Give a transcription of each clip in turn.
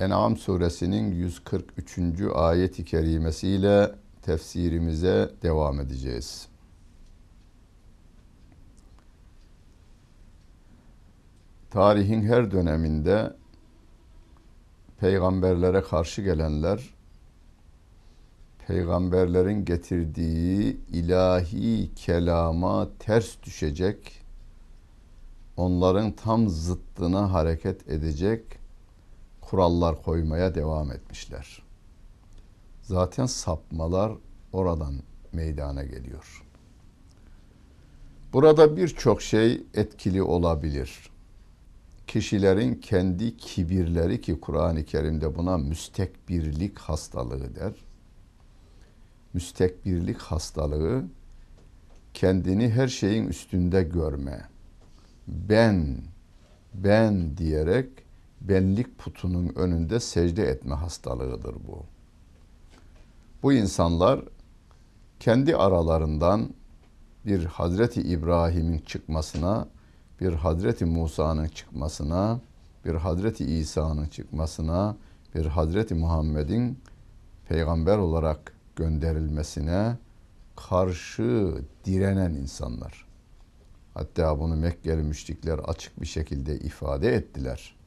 En'am suresinin 143. ayet-i kerimesiyle tefsirimize devam edeceğiz. Tarihin her döneminde peygamberlere karşı gelenler peygamberlerin getirdiği ilahi kelama ters düşecek, onların tam zıttına hareket edecek kurallar koymaya devam etmişler. Zaten sapmalar oradan meydana geliyor. Burada birçok şey etkili olabilir. Kişilerin kendi kibirleri ki Kur'an-ı Kerim'de buna müstekbirlik hastalığı der. Müstekbirlik hastalığı kendini her şeyin üstünde görme. Ben, ben diyerek benlik putunun önünde secde etme hastalığıdır bu. Bu insanlar kendi aralarından bir Hazreti İbrahim'in çıkmasına, bir Hazreti Musa'nın çıkmasına, bir Hazreti İsa'nın çıkmasına, bir Hazreti Muhammed'in peygamber olarak gönderilmesine karşı direnen insanlar. Hatta bunu Mekkeli müşrikler açık bir şekilde ifade ettiler.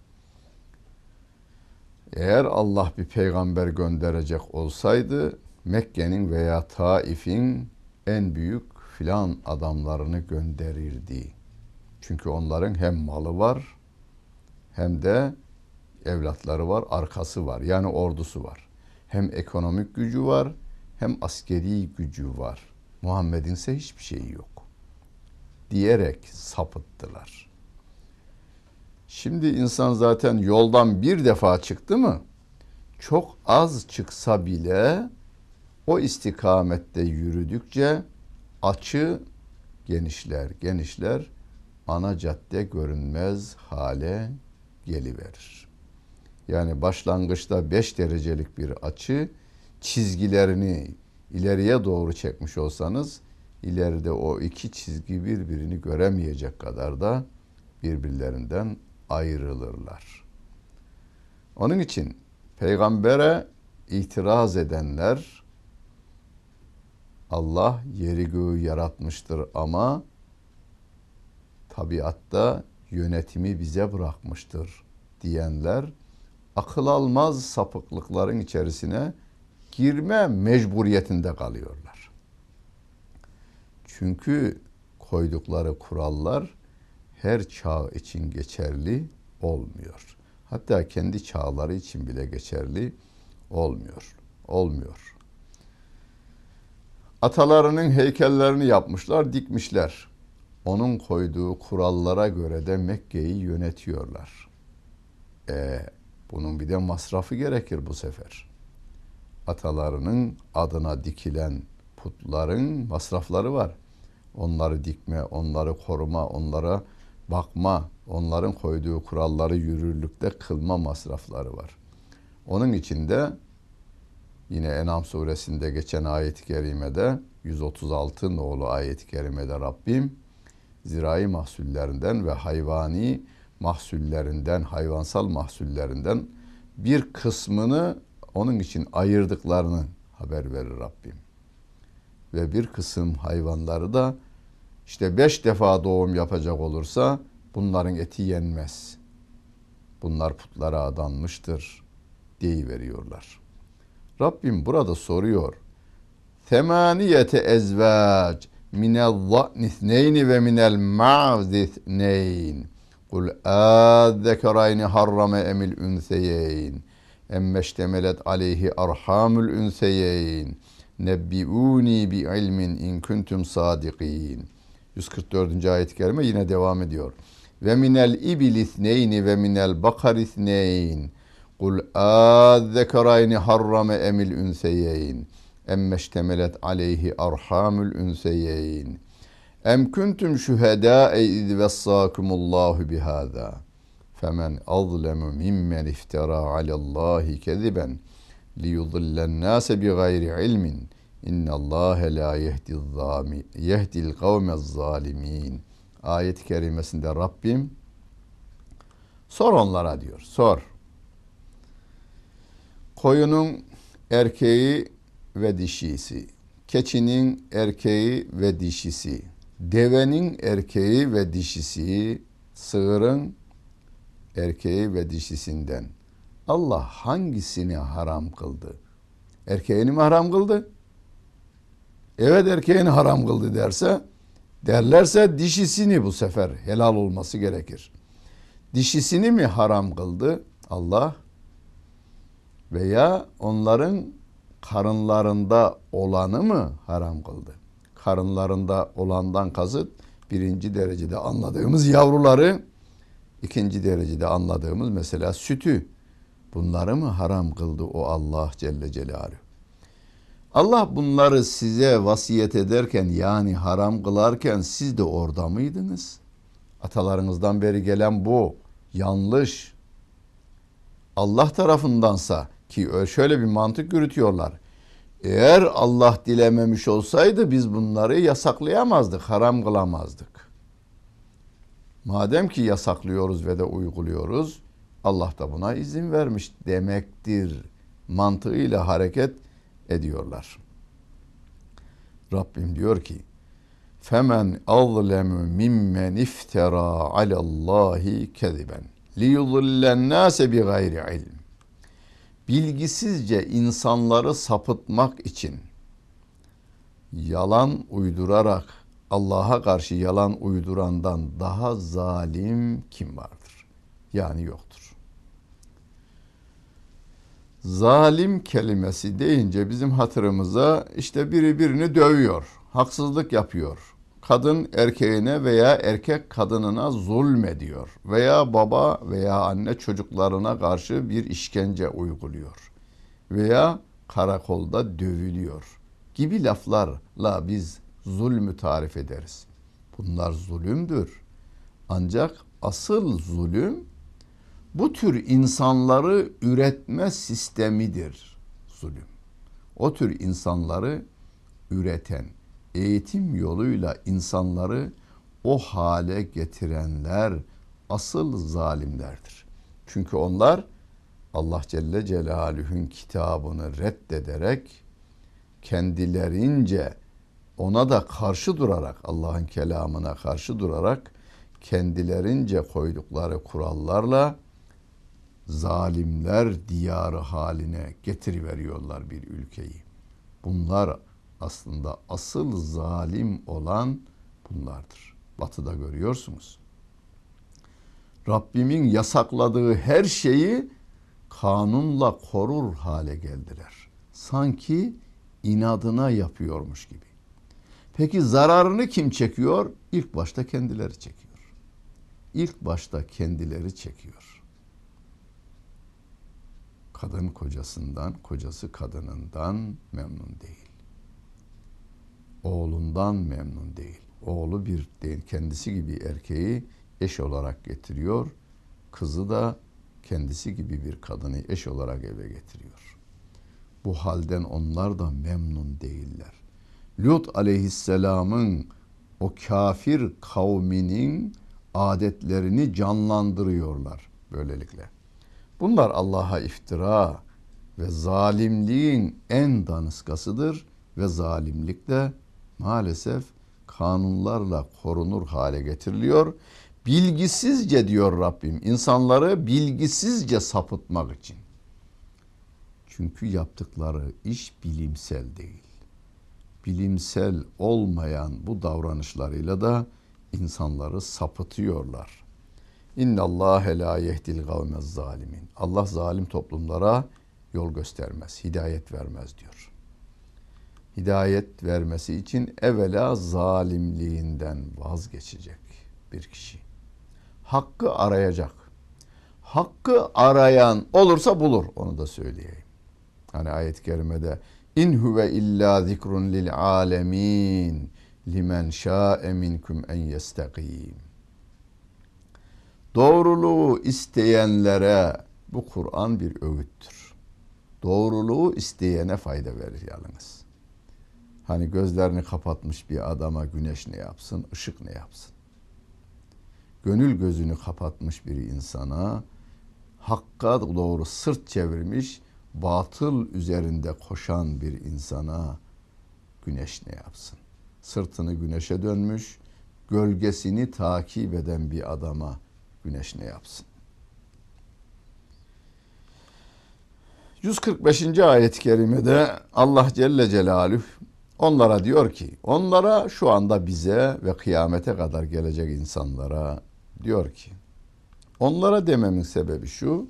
Eğer Allah bir peygamber gönderecek olsaydı Mekke'nin veya Taif'in en büyük filan adamlarını gönderirdi. Çünkü onların hem malı var hem de evlatları var, arkası var. Yani ordusu var. Hem ekonomik gücü var hem askeri gücü var. Muhammed'in ise hiçbir şeyi yok. Diyerek sapıttılar. Şimdi insan zaten yoldan bir defa çıktı mı çok az çıksa bile o istikamette yürüdükçe açı genişler, genişler ana cadde görünmez hale geliverir. Yani başlangıçta 5 derecelik bir açı çizgilerini ileriye doğru çekmiş olsanız ileride o iki çizgi birbirini göremeyecek kadar da birbirlerinden ayrılırlar. Onun için peygambere itiraz edenler Allah yeri göğü yaratmıştır ama tabiatta yönetimi bize bırakmıştır diyenler akıl almaz sapıklıkların içerisine girme mecburiyetinde kalıyorlar. Çünkü koydukları kurallar her çağ için geçerli olmuyor. Hatta kendi çağları için bile geçerli olmuyor. Olmuyor. Atalarının heykellerini yapmışlar, dikmişler. Onun koyduğu kurallara göre de Mekke'yi yönetiyorlar. E, bunun bir de masrafı gerekir bu sefer. Atalarının adına dikilen putların masrafları var. Onları dikme, onları koruma, onlara bakma, onların koyduğu kuralları yürürlükte kılma masrafları var. Onun içinde yine Enam suresinde geçen ayet-i kerimede 136 nolu ayet-i kerimede Rabbim zirai mahsullerinden ve hayvani mahsullerinden, hayvansal mahsullerinden bir kısmını onun için ayırdıklarını haber verir Rabbim. Ve bir kısım hayvanları da işte beş defa doğum yapacak olursa bunların eti yenmez. Bunlar putlara adanmıştır veriyorlar. Rabbim burada soruyor. Temaniyete ezvac minel za'ni ithneyni ve minel ma'zi ithneyn. Kul âzzekerayni harrame emil ünseyeyn. Emmeştemelet aleyhi arhamul ünseyeyn. Nebbiuni bi ilmin in kuntum sadikin. 144. ayet-i kerime yine devam ediyor. Ve minel ibilis neyni ve minel bakaris neyn. Kul azzekarayn harrame emil ünseyeyn emme iştemelet aleyhi arhamul ünseyeyn em kuntum şuhedâ iz vessâkumullahu bihâzâ femen azlemu mimmen iftara alallahi keziben liyudillen nase bi gayri ilmin innallâhe la yehdi zâmi yehdil kavmez zalimin ayet-i kerimesinde Rabbim sor onlara diyor sor koyunun erkeği ve dişisi keçinin erkeği ve dişisi devenin erkeği ve dişisi sığırın erkeği ve dişisinden Allah hangisini haram kıldı? Erkeğini mi haram kıldı? Evet erkeğini haram kıldı derse derlerse dişisini bu sefer helal olması gerekir. Dişisini mi haram kıldı Allah? Veya onların karınlarında olanı mı haram kıldı? Karınlarında olandan kasıt birinci derecede anladığımız yavruları ikinci derecede anladığımız mesela sütü bunları mı haram kıldı o Allah Celle Celaluhu? Allah bunları size vasiyet ederken yani haram kılarken siz de orada mıydınız? Atalarınızdan beri gelen bu yanlış. Allah tarafındansa ki şöyle bir mantık yürütüyorlar. Eğer Allah dilememiş olsaydı biz bunları yasaklayamazdık, haram kılamazdık. Madem ki yasaklıyoruz ve de uyguluyoruz, Allah da buna izin vermiş demektir mantığıyla hareket ediyorlar. Rabbim diyor ki: "Femen azlemu mimmen iftara alallahi keziben liyudillen nase bi gayri ilm." Bilgisizce insanları sapıtmak için yalan uydurarak Allah'a karşı yalan uydurandan daha zalim kim vardır? Yani yoktur. Zalim kelimesi deyince bizim hatırımıza işte biri birini dövüyor, haksızlık yapıyor. Kadın erkeğine veya erkek kadınına zulmediyor veya baba veya anne çocuklarına karşı bir işkence uyguluyor veya karakolda dövülüyor gibi laflarla biz zulmü tarif ederiz. Bunlar zulümdür. Ancak asıl zulüm bu tür insanları üretme sistemidir zulüm. O tür insanları üreten, eğitim yoluyla insanları o hale getirenler asıl zalimlerdir. Çünkü onlar Allah Celle Celaluhu'nun kitabını reddederek kendilerince ona da karşı durarak Allah'ın kelamına karşı durarak kendilerince koydukları kurallarla zalimler diyarı haline getiriveriyorlar bir ülkeyi. Bunlar aslında asıl zalim olan bunlardır. Batı'da görüyorsunuz. Rabbimin yasakladığı her şeyi kanunla korur hale geldiler. Sanki inadına yapıyormuş gibi. Peki zararını kim çekiyor? İlk başta kendileri çekiyor. İlk başta kendileri çekiyor. Kadın kocasından, kocası kadınından memnun değil. Oğlundan memnun değil. Oğlu bir değil, kendisi gibi erkeği eş olarak getiriyor. Kızı da kendisi gibi bir kadını eş olarak eve getiriyor. Bu halden onlar da memnun değiller. Lut aleyhisselamın o kafir kavminin adetlerini canlandırıyorlar böylelikle. Bunlar Allah'a iftira ve zalimliğin en danıskasıdır ve zalimlik de maalesef kanunlarla korunur hale getiriliyor. Bilgisizce diyor Rabbim insanları bilgisizce sapıtmak için. Çünkü yaptıkları iş bilimsel değil bilimsel olmayan bu davranışlarıyla da insanları sapıtıyorlar. İnna Allah la yehdil gavmez zalimin. Allah zalim toplumlara yol göstermez, hidayet vermez diyor. Hidayet vermesi için evvela zalimliğinden vazgeçecek bir kişi. Hakkı arayacak. hakkı arayan olursa bulur. Onu da söyleyeyim. Hani ayet-i kerimede in huve illa zikrun lil alemin limen şa'e minkum en yestakim. Doğruluğu isteyenlere bu Kur'an bir öğüttür. Doğruluğu isteyene fayda verir yalnız. Hani gözlerini kapatmış bir adama güneş ne yapsın, ışık ne yapsın? Gönül gözünü kapatmış bir insana hakka doğru sırt çevirmiş, batıl üzerinde koşan bir insana güneş ne yapsın? Sırtını güneşe dönmüş, gölgesini takip eden bir adama güneş ne yapsın? 145. ayet-i kerimede Allah Celle Celaluhu onlara diyor ki, onlara şu anda bize ve kıyamete kadar gelecek insanlara diyor ki, onlara dememin sebebi şu,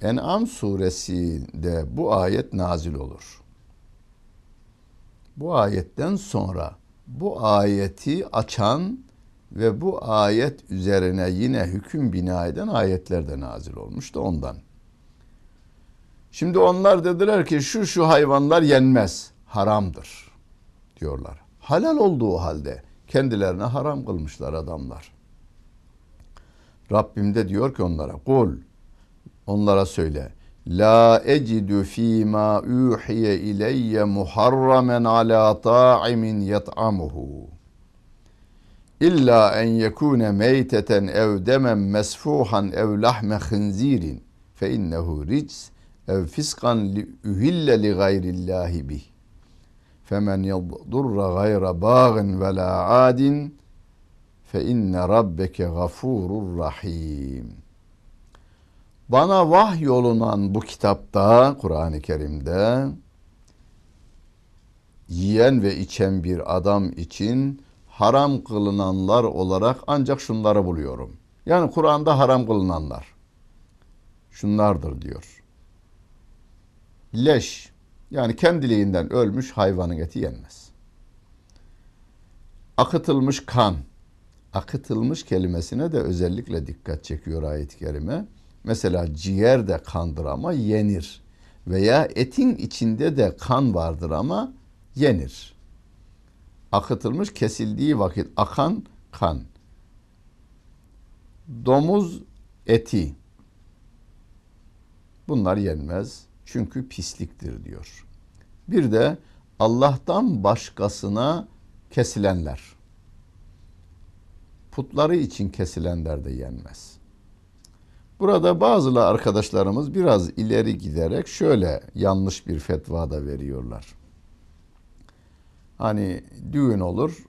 En'am suresinde bu ayet nazil olur. Bu ayetten sonra bu ayeti açan ve bu ayet üzerine yine hüküm bina eden ayetler de nazil olmuştu ondan. Şimdi onlar dediler ki şu şu hayvanlar yenmez, haramdır diyorlar. Halal olduğu halde kendilerine haram kılmışlar adamlar. Rabbim de diyor ki onlara kul onlara söyle La ecidu fîmâ uhiye ileyye muharramen ala ta'imin yet'amuhu illa en yekune meyteten ev demen mesfuhan ev lahme hınzirin fe innehu rics ev fiskan li uhille li gayrillahi bih femen yadurra gayra bağın ve la adin fe inne rabbeke gafurur rahim. Bana vah yolunan bu kitapta Kur'an-ı Kerim'de yiyen ve içen bir adam için haram kılınanlar olarak ancak şunları buluyorum. Yani Kur'an'da haram kılınanlar. Şunlardır diyor. Leş yani kendiliğinden ölmüş hayvanın eti yenmez. Akıtılmış kan. Akıtılmış kelimesine de özellikle dikkat çekiyor ayet-i kerime. Mesela ciğer de kandır ama yenir. Veya etin içinde de kan vardır ama yenir. Akıtılmış kesildiği vakit akan kan. Domuz eti. Bunlar yenmez. Çünkü pisliktir diyor. Bir de Allah'tan başkasına kesilenler. Putları için kesilenler de yenmez. Burada bazı arkadaşlarımız biraz ileri giderek şöyle yanlış bir fetva da veriyorlar. Hani düğün olur,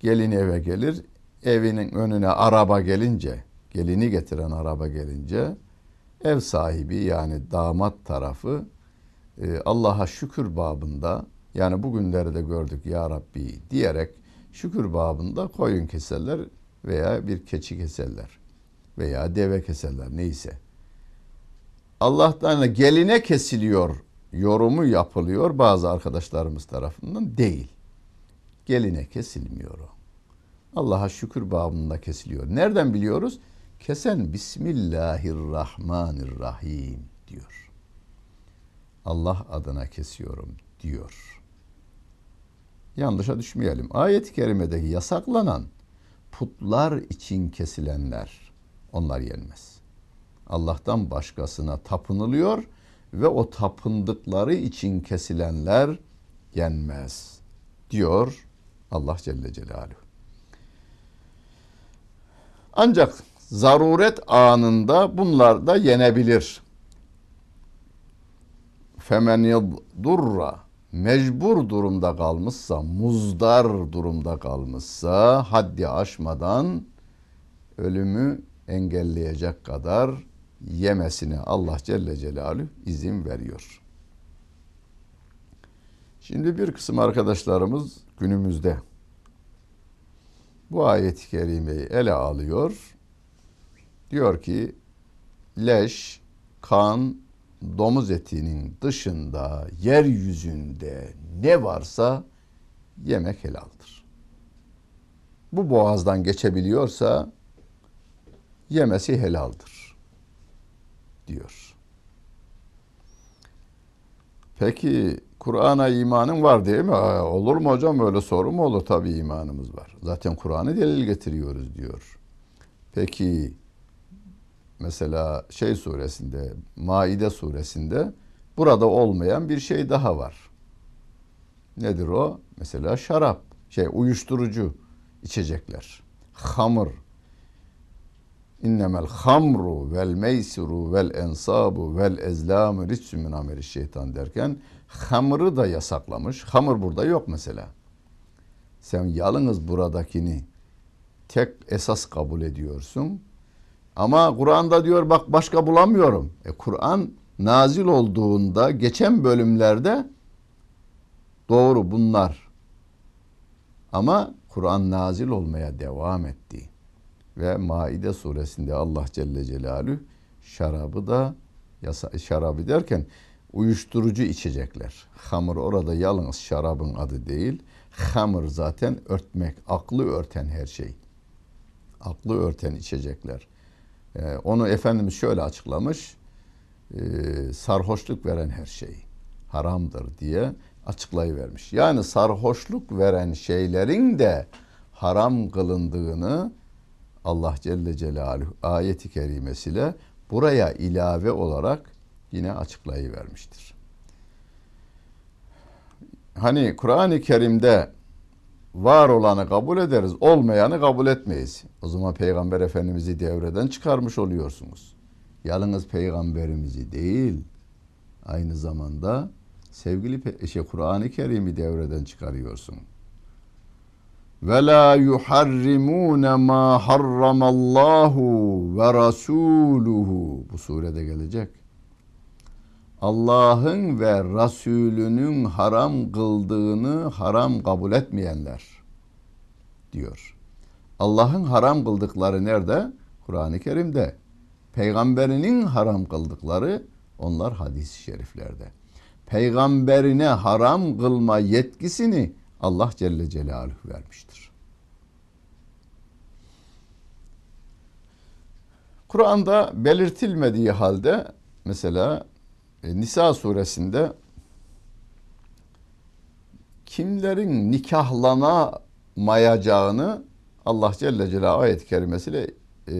gelin eve gelir, evinin önüne araba gelince, gelini getiren araba gelince ev sahibi yani damat tarafı e, Allah'a şükür babında yani bugünleri de gördük ya Rabbi diyerek şükür babında koyun keserler veya bir keçi keserler veya deve keserler neyse. Allah'tan geline kesiliyor yorumu yapılıyor bazı arkadaşlarımız tarafından değil. Geline kesilmiyor o. Allah'a şükür babında kesiliyor. Nereden biliyoruz? Kesen Bismillahirrahmanirrahim diyor. Allah adına kesiyorum diyor. Yanlışa düşmeyelim. Ayet-i kerimedeki yasaklanan putlar için kesilenler onlar yenmez. Allah'tan başkasına tapınılıyor ve o tapındıkları için kesilenler yenmez diyor Allah Celle Celaluhu. Ancak zaruret anında bunlar da yenebilir. Femen durra mecbur durumda kalmışsa, muzdar durumda kalmışsa, haddi aşmadan ölümü engelleyecek kadar yemesine Allah Celle Celaluhu izin veriyor. Şimdi bir kısım arkadaşlarımız günümüzde bu ayet-i kerimeyi ele alıyor. Diyor ki leş, kan, domuz etinin dışında yeryüzünde ne varsa yemek helaldir. Bu boğazdan geçebiliyorsa yemesi helaldir diyor. Peki Kur'an'a imanın var değil mi? Aa, olur mu hocam öyle soru mu olur? Tabii imanımız var. Zaten Kur'an'ı delil getiriyoruz diyor. Peki mesela şey suresinde, Maide suresinde burada olmayan bir şey daha var. Nedir o? Mesela şarap, şey uyuşturucu içecekler. Hamur. İnnemel hamru vel meysiru vel ensabu vel ezlamu ritsü min ameli şeytan derken hamırı da yasaklamış. Hamur burada yok mesela. Sen yalnız buradakini tek esas kabul ediyorsun. Ama Kur'an'da diyor bak başka bulamıyorum. E Kur'an nazil olduğunda geçen bölümlerde doğru bunlar. Ama Kur'an nazil olmaya devam etti. Ve Maide suresinde Allah Celle Celaluhu şarabı da yasa, şarabı derken uyuşturucu içecekler. Hamur orada yalnız şarabın adı değil. Hamur zaten örtmek, aklı örten her şey. Aklı örten içecekler. Ee, onu Efendimiz şöyle açıklamış. E, sarhoşluk veren her şey haramdır diye açıklayıvermiş. Yani sarhoşluk veren şeylerin de haram kılındığını Allah Celle Celaluhu ayeti kerimesiyle buraya ilave olarak yine açıklayıvermiştir. Hani Kur'an-ı Kerim'de var olanı kabul ederiz, olmayanı kabul etmeyiz. O zaman Peygamber Efendimiz'i devreden çıkarmış oluyorsunuz. Yalnız Peygamberimizi değil, aynı zamanda sevgili şey Kur'an-ı Kerim'i devreden çıkarıyorsun. Ve la yuharrimune ma harramallahu ve rasuluhu. Bu surede gelecek. Allah'ın ve Resulünün haram kıldığını haram kabul etmeyenler diyor. Allah'ın haram kıldıkları nerede? Kur'an-ı Kerim'de. Peygamberinin haram kıldıkları onlar hadis-i şeriflerde. Peygamberine haram kılma yetkisini Allah Celle Celaluhu vermiştir. Kur'an'da belirtilmediği halde mesela e, Nisa suresinde kimlerin nikahlanamayacağını Allah Celle Celaluhu ayet-i kerimesiyle e,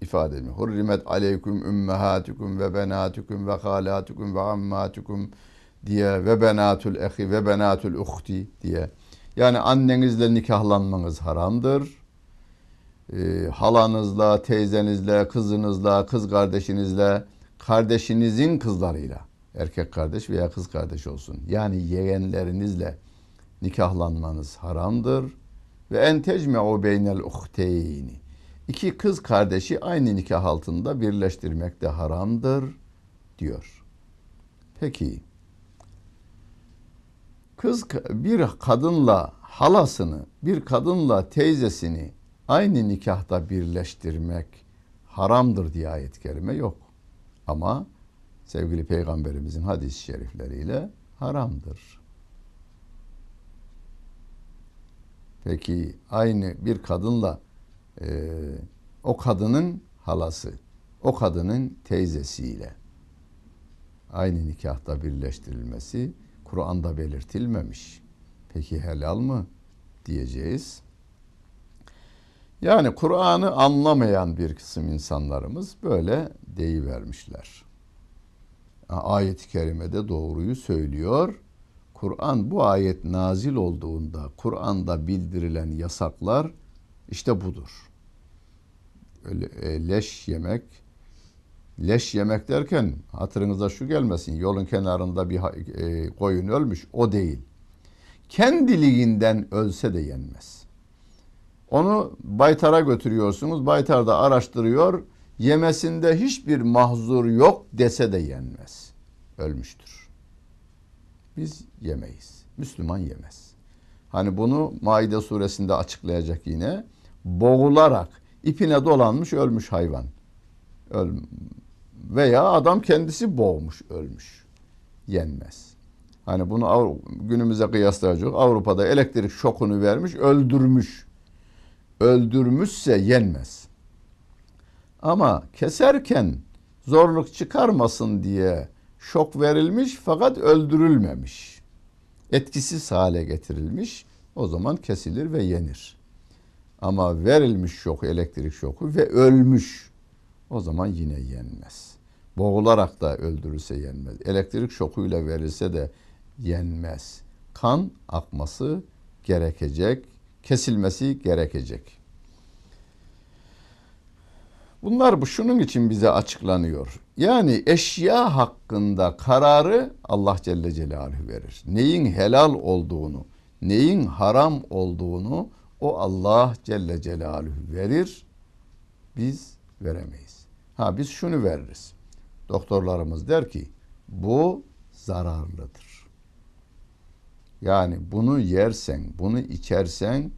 ifade ediyor. Hurrimet aleyküm ümmehatukum ve benatukum ve halatukum ve ammatukum diye ve benatul ehi ve benatul uhti diye. Yani annenizle nikahlanmanız haramdır. E, halanızla, teyzenizle, kızınızla, kız kardeşinizle, kardeşinizin kızlarıyla, erkek kardeş veya kız kardeş olsun. Yani yeğenlerinizle nikahlanmanız haramdır. Ve en tecme'u beynel uhteyni. İki kız kardeşi aynı nikah altında birleştirmek de haramdır diyor. Peki kız bir kadınla halasını, bir kadınla teyzesini aynı nikahta birleştirmek haramdır diye ayet-i kerime yok. Ama sevgili peygamberimizin hadis-i şerifleriyle haramdır. Peki aynı bir kadınla e, o kadının halası, o kadının teyzesiyle aynı nikahta birleştirilmesi Kur'an'da belirtilmemiş. Peki helal mı diyeceğiz. Yani Kur'an'ı anlamayan bir kısım insanlarımız böyle deyivermişler. Ayet-i kerimede doğruyu söylüyor. Kur'an bu ayet nazil olduğunda Kur'an'da bildirilen yasaklar işte budur. Öyle, e, leş yemek, leş yemek derken hatırınıza şu gelmesin. Yolun kenarında bir e, koyun ölmüş o değil. Kendiliğinden ölse de yenmez. Onu baytara götürüyorsunuz. Baytar da araştırıyor. Yemesinde hiçbir mahzur yok dese de yenmez. Ölmüştür. Biz yemeyiz. Müslüman yemez. Hani bunu Maide suresinde açıklayacak yine. Boğularak ipine dolanmış ölmüş hayvan. Öl veya adam kendisi boğmuş ölmüş. Yenmez. Hani bunu günümüze kıyaslayacak. Avrupa'da elektrik şokunu vermiş, öldürmüş. Öldürmüşse yenmez. Ama keserken zorluk çıkarmasın diye şok verilmiş fakat öldürülmemiş. Etkisiz hale getirilmiş. O zaman kesilir ve yenir. Ama verilmiş şok, elektrik şoku ve ölmüş. O zaman yine yenmez. Boğularak da öldürülse yenmez. Elektrik şokuyla verilse de yenmez. Kan akması gerekecek, kesilmesi gerekecek. Bunlar bu şunun için bize açıklanıyor. Yani eşya hakkında kararı Allah Celle Celaluhu verir. Neyin helal olduğunu, neyin haram olduğunu o Allah Celle Celaluhu verir. Biz veremeyiz. Ha biz şunu veririz. Doktorlarımız der ki bu zararlıdır. Yani bunu yersen, bunu içersen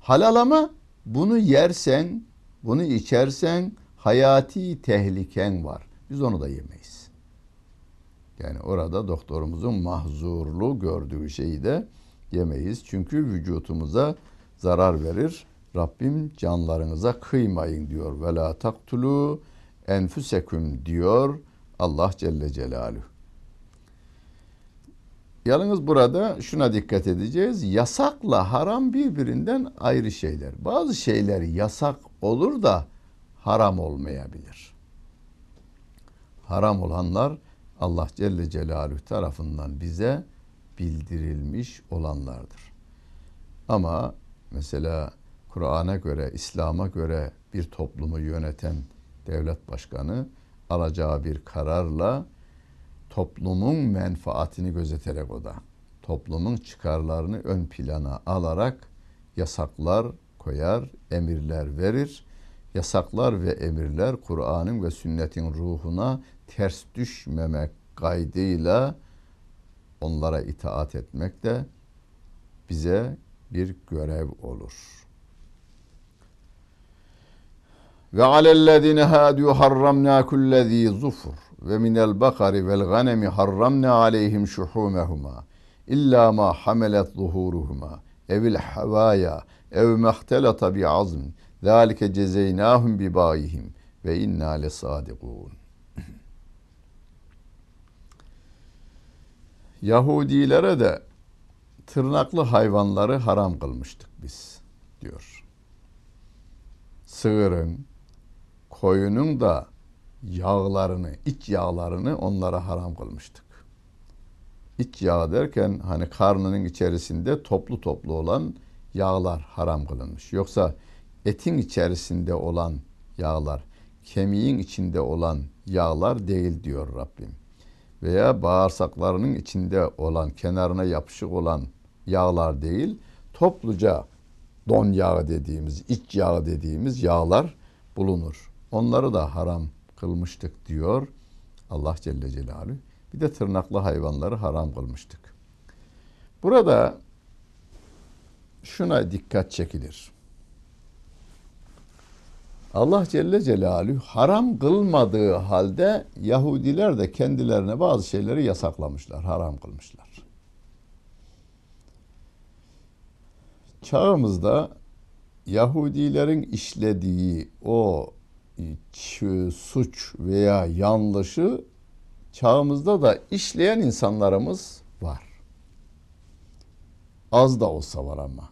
halal ama bunu yersen, bunu içersen hayati tehliken var. Biz onu da yemeyiz. Yani orada doktorumuzun mahzurlu gördüğü şeyi de yemeyiz. Çünkü vücutumuza zarar verir. Rabbim canlarınıza kıymayın diyor. Ve la taktulu enfuseküm diyor Allah Celle Celaluhu. Yalnız burada şuna dikkat edeceğiz. Yasakla haram birbirinden ayrı şeyler. Bazı şeyler yasak olur da haram olmayabilir. Haram olanlar Allah Celle Celaluhu tarafından bize bildirilmiş olanlardır. Ama mesela Kur'an'a göre, İslam'a göre bir toplumu yöneten devlet başkanı alacağı bir kararla toplumun menfaatini gözeterek o da toplumun çıkarlarını ön plana alarak yasaklar koyar, emirler verir. Yasaklar ve emirler Kur'an'ın ve sünnetin ruhuna ters düşmemek kaydıyla onlara itaat etmek de bize bir görev olur. Ve alellezine hadu harramna kullezi zufur. Ve minel bakari vel ganemi harramna aleyhim şuhumehuma illa ma hamelet zuhuruhuma evil havaya ev mehtelata bi azm. Zalike cezeynahum bi bayihim ve inna lesadikun. Yahudilere de tırnaklı hayvanları haram kılmıştık biz diyor. Sığırın, koyunun da yağlarını, iç yağlarını onlara haram kılmıştık. İç yağ derken hani karnının içerisinde toplu toplu olan yağlar haram kılınmış. Yoksa etin içerisinde olan yağlar, kemiğin içinde olan yağlar değil diyor Rabbim. Veya bağırsaklarının içinde olan, kenarına yapışık olan yağlar değil, topluca don yağı dediğimiz, iç yağı dediğimiz yağlar bulunur. Onları da haram kılmıştık diyor Allah Celle Celaluhu. Bir de tırnaklı hayvanları haram kılmıştık. Burada şuna dikkat çekilir. Allah Celle Celaluhu haram kılmadığı halde Yahudiler de kendilerine bazı şeyleri yasaklamışlar, haram kılmışlar. Çağımızda Yahudilerin işlediği o suç veya yanlışı çağımızda da işleyen insanlarımız var. Az da olsa var ama.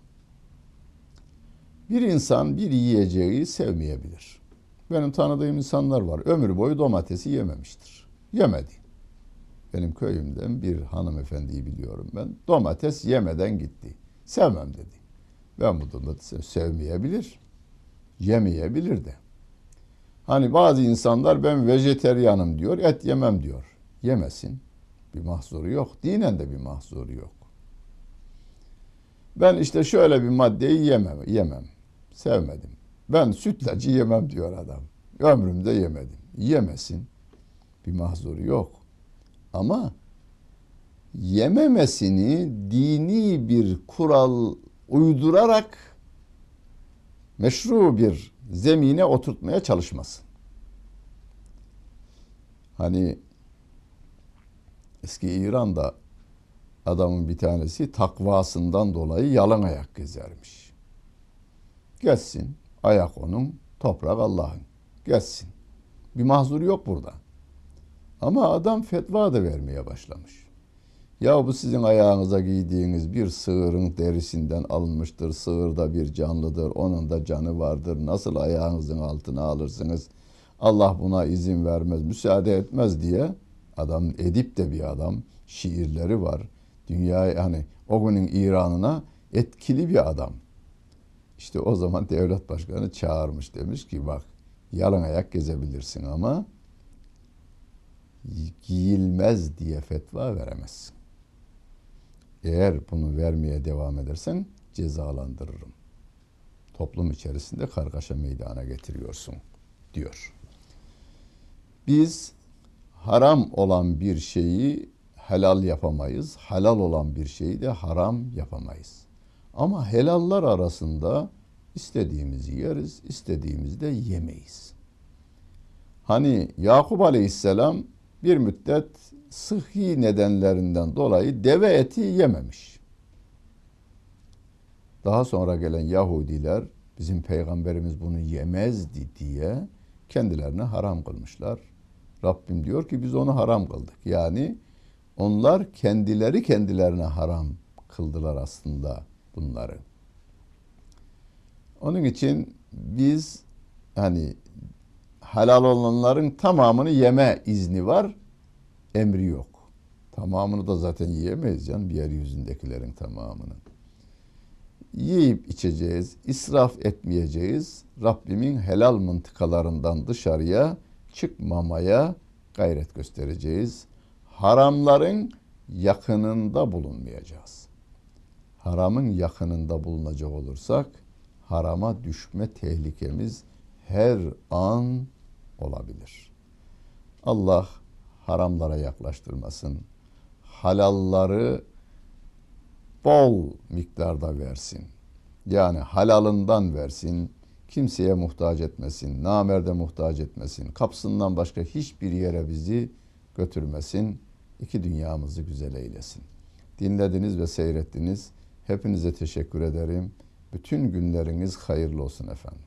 Bir insan bir yiyeceği sevmeyebilir. Benim tanıdığım insanlar var. Ömür boyu domatesi yememiştir. Yemedi. Benim köyümden bir hanımefendiyi biliyorum ben. Domates yemeden gitti. Sevmem dedi. Ben bu domatesi sevmeyebilir. Yemeyebilir de. Hani bazı insanlar ben vejeteryanım diyor, et yemem diyor. Yemesin. Bir mahzuru yok. Dinen de bir mahzuru yok. Ben işte şöyle bir maddeyi yemem, yemem. Sevmedim. Ben sütlacı yemem diyor adam. Ömrümde yemedim. Yemesin. Bir mahzuru yok. Ama yememesini dini bir kural uydurarak meşru bir zemine oturtmaya çalışmasın. Hani eski İran'da adamın bir tanesi takvasından dolayı yalan ayak gezermiş. Geçsin ayak onun, toprak Allah'ın. Geçsin. Bir mahzur yok burada. Ama adam fetva da vermeye başlamış. Ya bu sizin ayağınıza giydiğiniz bir sığırın derisinden alınmıştır. Sığır da bir canlıdır. Onun da canı vardır. Nasıl ayağınızın altına alırsınız? Allah buna izin vermez, müsaade etmez diye adam edip de bir adam şiirleri var. Dünya yani o günün İran'ına etkili bir adam. İşte o zaman devlet başkanı çağırmış demiş ki bak yalan ayak gezebilirsin ama giyilmez diye fetva veremezsin. Eğer bunu vermeye devam edersen cezalandırırım. Toplum içerisinde kargaşa meydana getiriyorsun diyor. Biz haram olan bir şeyi helal yapamayız. Helal olan bir şeyi de haram yapamayız. Ama helallar arasında istediğimizi yeriz, istediğimizi de yemeyiz. Hani Yakup Aleyhisselam bir müddet sıhhi nedenlerinden dolayı deve eti yememiş. Daha sonra gelen Yahudiler bizim peygamberimiz bunu yemezdi diye kendilerine haram kılmışlar. Rabbim diyor ki biz onu haram kıldık. Yani onlar kendileri kendilerine haram kıldılar aslında bunları. Onun için biz hani helal olanların tamamını yeme izni var, emri yok. Tamamını da zaten yiyemeyiz canım yeryüzündekilerin tamamını. Yiyip içeceğiz, israf etmeyeceğiz. Rabbimin helal mıntıkalarından dışarıya çıkmamaya gayret göstereceğiz. Haramların yakınında bulunmayacağız. Haramın yakınında bulunacak olursak harama düşme tehlikemiz her an olabilir. Allah haramlara yaklaştırmasın. Halalları bol miktarda versin. Yani halalından versin. Kimseye muhtaç etmesin. Namerde muhtaç etmesin. Kapsından başka hiçbir yere bizi götürmesin. İki dünyamızı güzel eylesin. Dinlediniz ve seyrettiniz. Hepinize teşekkür ederim. Bütün günleriniz hayırlı olsun efendim.